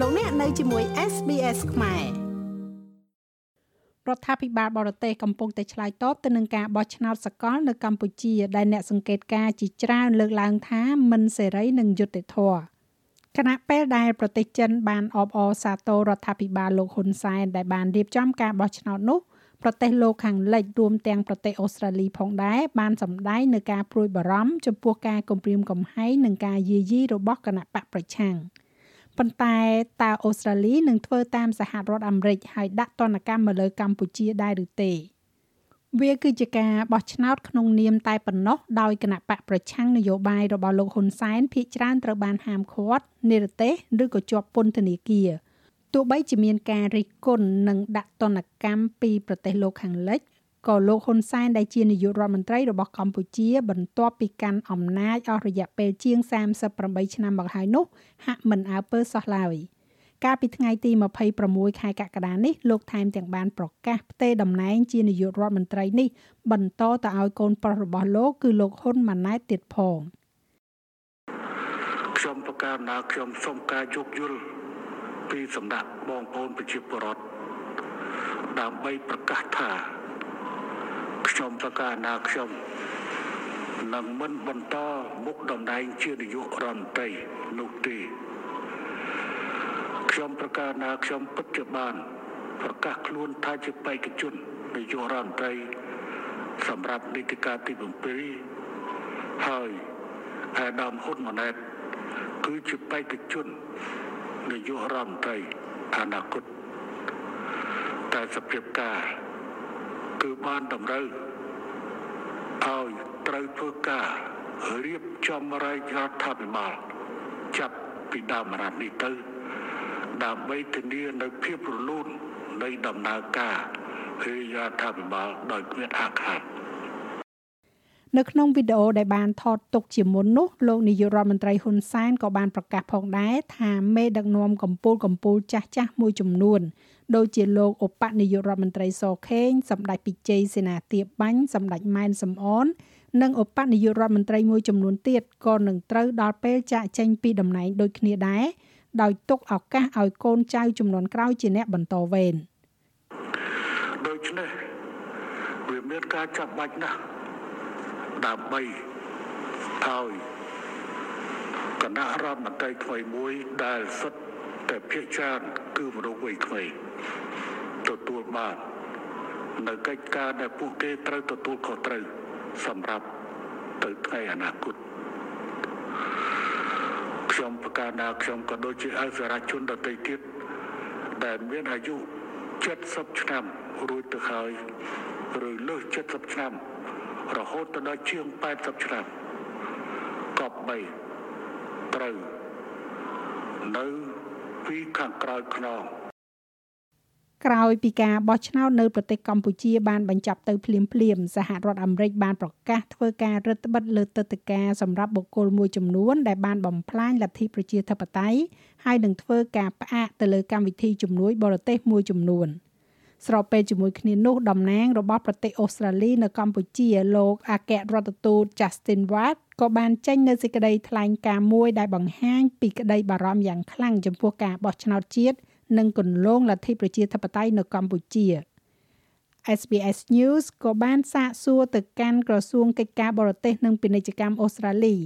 លោកអ្នកនៅជាមួយ SBS ខ្មែររដ្ឋាភិបាលបរទេសកំពុងតែឆ្លើយតបទៅនឹងការបោះឆ្នោតសកលនៅកម្ពុជា ដែលអ្នកសង្កេតការណ៍ជាច្រើនលើកឡើងថាមិនសេរីនិងយុត្តិធម៌គណៈពេលដែលប្រទេសចិនបានអបអរសាទររដ្ឋាភិបាលលោកហ៊ុនសែនដែលបានរៀបចំការបោះឆ្នោតនោះប្រទេសលោកខាងលិចរួមទាំងប្រទេសអូស្ត្រាលីផងដែរបានសម្ដែងនៅការព្រួយបារម្ភចំពោះការគំរាមកំហែងនិងការយាយីរបស់គណៈបកប្រឆាំង ប៉ុន្តែតើអូស្ត្រាលីនឹងធ្វើតាមសហរដ្ឋអាមេរិកហើយដាក់ទណ្ឌកម្មមកលើកម្ពុជាដែរឬទេវាគឺជាការបោះឆ្នោតក្នុងនាមតែប៉ុណ្ណោះដោយគណៈបកប្រឆាំងនយោបាយរបស់លោកហ៊ុនសែនភ ieck ច្រើនត្រូវបានហាមឃាត់និរទេសឬក៏ជាប់ពន្ធនាគារទោះបីជាមានការរិះគន់និងដាក់ទណ្ឌកម្មពីប្រទេសលោកខាងលិច ក៏លោកហ៊ុនសែនដែលជានាយករដ្ឋមន្ត្រីរបស់កម្ពុជា បន្ទាប់ពីកាន់អំណាចអស់រយៈពេលជាង38ឆ្នាំមកហើយនោះហាក់មិនអើពើសោះឡើយកាលពីថ្ងៃទី26ខែកក្កដានេះលោកថែមទាំងបានប្រកាសផ្ទេរតំណែងជានាយករដ្ឋមន្ត្រីនេះបន្តទៅឲ្យកូនប្រុសរបស់លោកគឺលោកហ៊ុនម៉ាណែតទៀតផងខ្ញុំប្រកាសថាខ្ញុំសូមការយោគយល់ពីសំណាក់បងប្អូនប្រជាពលរដ្ឋដើម្បីប្រកាសថា ខ្ញុំប្រកាសថាខ្ញុំនឹងមិនបន្តមុខតំណែងជានាយករដ្ឋមន្ត្រីនោះទេខ្ញុំប្រកាសថាខ្ញុំពិតជាបាន ប្រកាសខ្លួនថាជាបេក្ខជននាយករដ្ឋមន្ត្រី សម្រាប់នីតិកាលទី7ហើយអាដាមហ៊ុនម៉ាណែតគឺជាបេក្ខជននាយករដ្ឋមន្ត្រីអនាគតតែសភាពការ គឺបានតម្រូវឲ្យត្រូវធ្វើការរៀបចំរាជរដ្ឋាភិបាលចាប់ពីដើមរដ្ឋនេះទៅ ដើម្បីធានានៅភាពរលូននៃដំណើរការរាជរដ្ឋាភិបាលដោយគ្មានអាខាត នៅក្នុងវីដេអូដែលបានថតទុកជាមុននោះលោកនាយករដ្ឋមន្ត្រីហ៊ុនសែនក៏បានប្រកាសផងដែរថាមេដឹកនាំកម្ពុជាកម្ពុជាចាស់ចាស់មួយចំនួនដូចជាលោកឧបនាយករដ្ឋមន្ត្រីសខេងសម្ដេចពិជ័យសេនាទាបបាញ់សម្ដេចម៉ែនសំអននិងឧបនាយករដ្ឋមន្ត្រីមួយចំនួនទៀតក៏នឹងត្រូវដល់ពេលចាកចេញពីតំណែងដូចគ្នាដែរដោយទុកឱកាសឲ្យកូនចៅចំនួនក្រោយជាអ្នកបន្តវេនដូច្នេះវាមានការចាប់បាច់ណាស់ ដើម្បីឲ្យគណៈរដ្ឋមន្ត្រីថ្មីមួយដែលសុទ្ធតែភាគច្រើនគឺមនុស្សវ័យក្មេងទទួលបាននៅកិច្ចការដែលពួកគេត្រូវទទួលខុសត្រូវសម្រាប់ទៅថ្ងៃអនាគតខ្ញុំប្រកាសថាខ្ញុំក៏ដូចជាអសរាជនដទៃទៀតដែលមានអាយុ70ឆ្នាំរួចទៅហើយឬលើស70ឆ្នាំ រហូតដល់ជាង80ឆ្នាំក៏បីត្រូវនៅពីខាងក្រោយខ្នងក្រោយពីការបោះឆ្នោតនៅប្រទេសកម្ពុជាបានបញ្ចប់ទៅភ្លាមភ្លាមសហរដ្ឋអាមេរិកបានប្រកាសធ្វើការរឹតបន្តឹងលើទឹកដីការសម្រាប់បុគ្គលមួយចំនួនដែលបានបំផ្លាញលទ្ធិប្រជាធិបតេយ្យហើយនឹងធ្វើការផ្អាកទៅលើកម្មវិធីជំនួយបរទេសមួយចំនួន។ ស្របពេលជាមួយគ្នានោះតំណាងរបស់ប្រទេសអូស្ត្រាលីនៅកម្ពុជាលោកអគ្គរដ្ឋទូត Justin Watt ក៏បានចេញនូវសេចក្តីថ្លែងការណ៍មួយដែលបង្ហាញពីក្តីបារម្ភយ៉ាងខ្លាំងចំពោះការបោះឆ្នោតជាតិនិងគន្លងលទ្ធិប្រជាធិបតេយ្យនៅកម្ពុជា SBS News ក៏បានសាកសួរទៅកាន់ក្រសួងកិច្ចការបរទេសនិងពាណិជ្ជកម្មអូស្ត្រាលី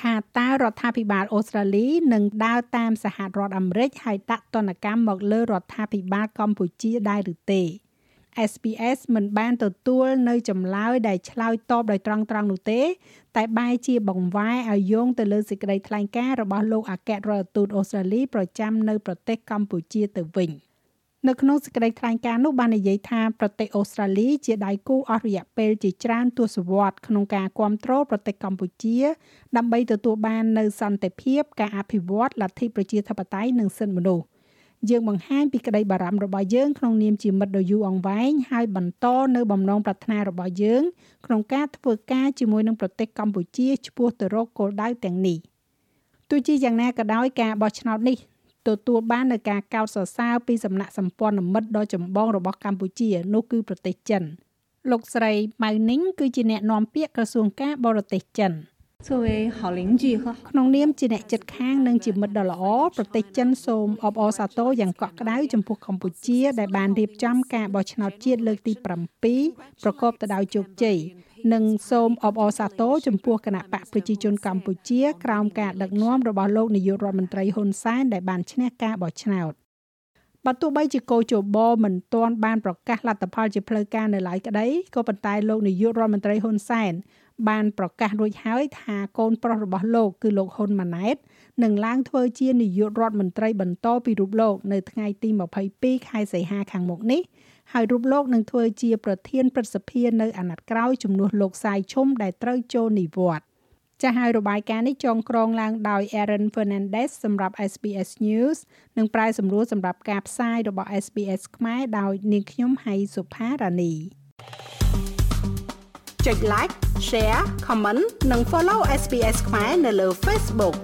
ថាតើរដ្ឋាភិបាលអូស្ត្រាលីនឹងដើរតាមសហរដ្ឋអាមេរិកហើយដាក់ទណ្ឌកម្មមកលើរដ្ឋាភិបាលកម្ពុជាដែរឬទេ SPS មិនបានទទួលនៅចម្លើយដែលឆ្លើយតបដោយត្រង់ត្រង់នោះទេ តែបែរជាបង្វែរឲ្យយោងទៅលើសេចក្តីថ្លែងការណ៍របស់លោកអគ្គរដ្ឋទូតអូស្ត្រាលីប្រចាំនៅប្រទេសកម្ពុជាទៅវិញ។ នៅក្នុងសេចក្តីថ្លែងការណ៍នោះបាននិយាយថាប្រទេសអូស្ត្រាលីជាដៃគូអស់រយៈពេលជាច្រើនទសវត្សរ៍ក្នុងការគ្រប់គ្រងប្រទេសកម្ពុជា ដើម្បីទទួលបាននូវសន្តិភាព ការអភិវឌ្ឍលទ្ធិប្រជាធិបតេយ្យនិងសិទ្ធិមនុស្សយើងបង្ហាញពីក្តីបារម្ភរបស់យើងក្នុងនាមជាមិត្តដ៏យូរអង្វែងហើយបន្តនៅបំណងប្រាថ្នារបស់យើង ក្នុងការធ្វើការជាមួយនឹងប្រទេសកម្ពុជាឆ្ពោះទៅរកគោលដៅទាំងនេះទោះជាយ៉ាងណាក៏ដោយការបោះឆ្នោតនេះ ទទួលបាននូវការកោតសរសើរពីសំណាក់សម្ព័ន្ធមិត្តដ៏ចម្បងរបស់កម្ពុជានោះគឺប្រទេសចិនលោកស្រីម៉ៅនីងគឺជាអ្នកនាំពាក្យក្រសួងការបរទេសចិនក្នុងនាមជាអ្នកចិត្តខាងនិងជាមិត្តដ៏ល្អប្រទេសចិនសូមអបអរសាទរយ៉ាងកក់ក្ដៅចំពោះកម្ពុជាដែលបានរៀបចំការបោះឆ្នោតជាតិលើកទី7ប្រកបទៅដោយជោគជ័យ និងសូមអបអរសាទរចំពោះគណៈបកប្រជាជនកម្ពុជា ក្រោមការដឹកនាំរបស់លោកនាយករដ្ឋមន្ត្រីហ៊ុនសែនដែលបានឈ្នះការបោះឆ្នោតបើទោះបីជាកោជបមិនទាន់បានប្រកាសលទ្ធផលជាផ្លូវការនៅឡើយក្តីក៏ប៉ុន្តែលោកនាយករដ្ឋមន្ត្រីហ៊ុនសែនបានប្រកាសរួចហើយថាកូនប្រុសរបស់លោកគឺលោកហ៊ុនម៉ាណែត នឹងឡើងធ្វើជានាយករដ្ឋមន្ត្រីបន្តពីរូបលោក នៅថ្ងៃទី22ខែសីហាខាងមុខនេះហើយរូបលោកនឹងធ្វើជាប្រធានព្រឹទ្ធសភានៅអាណត្តិក្រោយជំនួសលោកសាយឈុំដែលត្រូវចូលនិវត្តន៍ចាស់ហើយរបាយការណ៍នេះចងក្រងឡើងដោយ Aaron Fernandez សម្រាប់ SBS News និងប្រាយសម្រួលសម្រាប់ការផ្សាយរបស់ SBS ខ្មែរដោយនាងខ្ញុំហៃសុផារ៉ានីចុច like share comment និង follow SBS ខ្មែរនៅលើ Facebook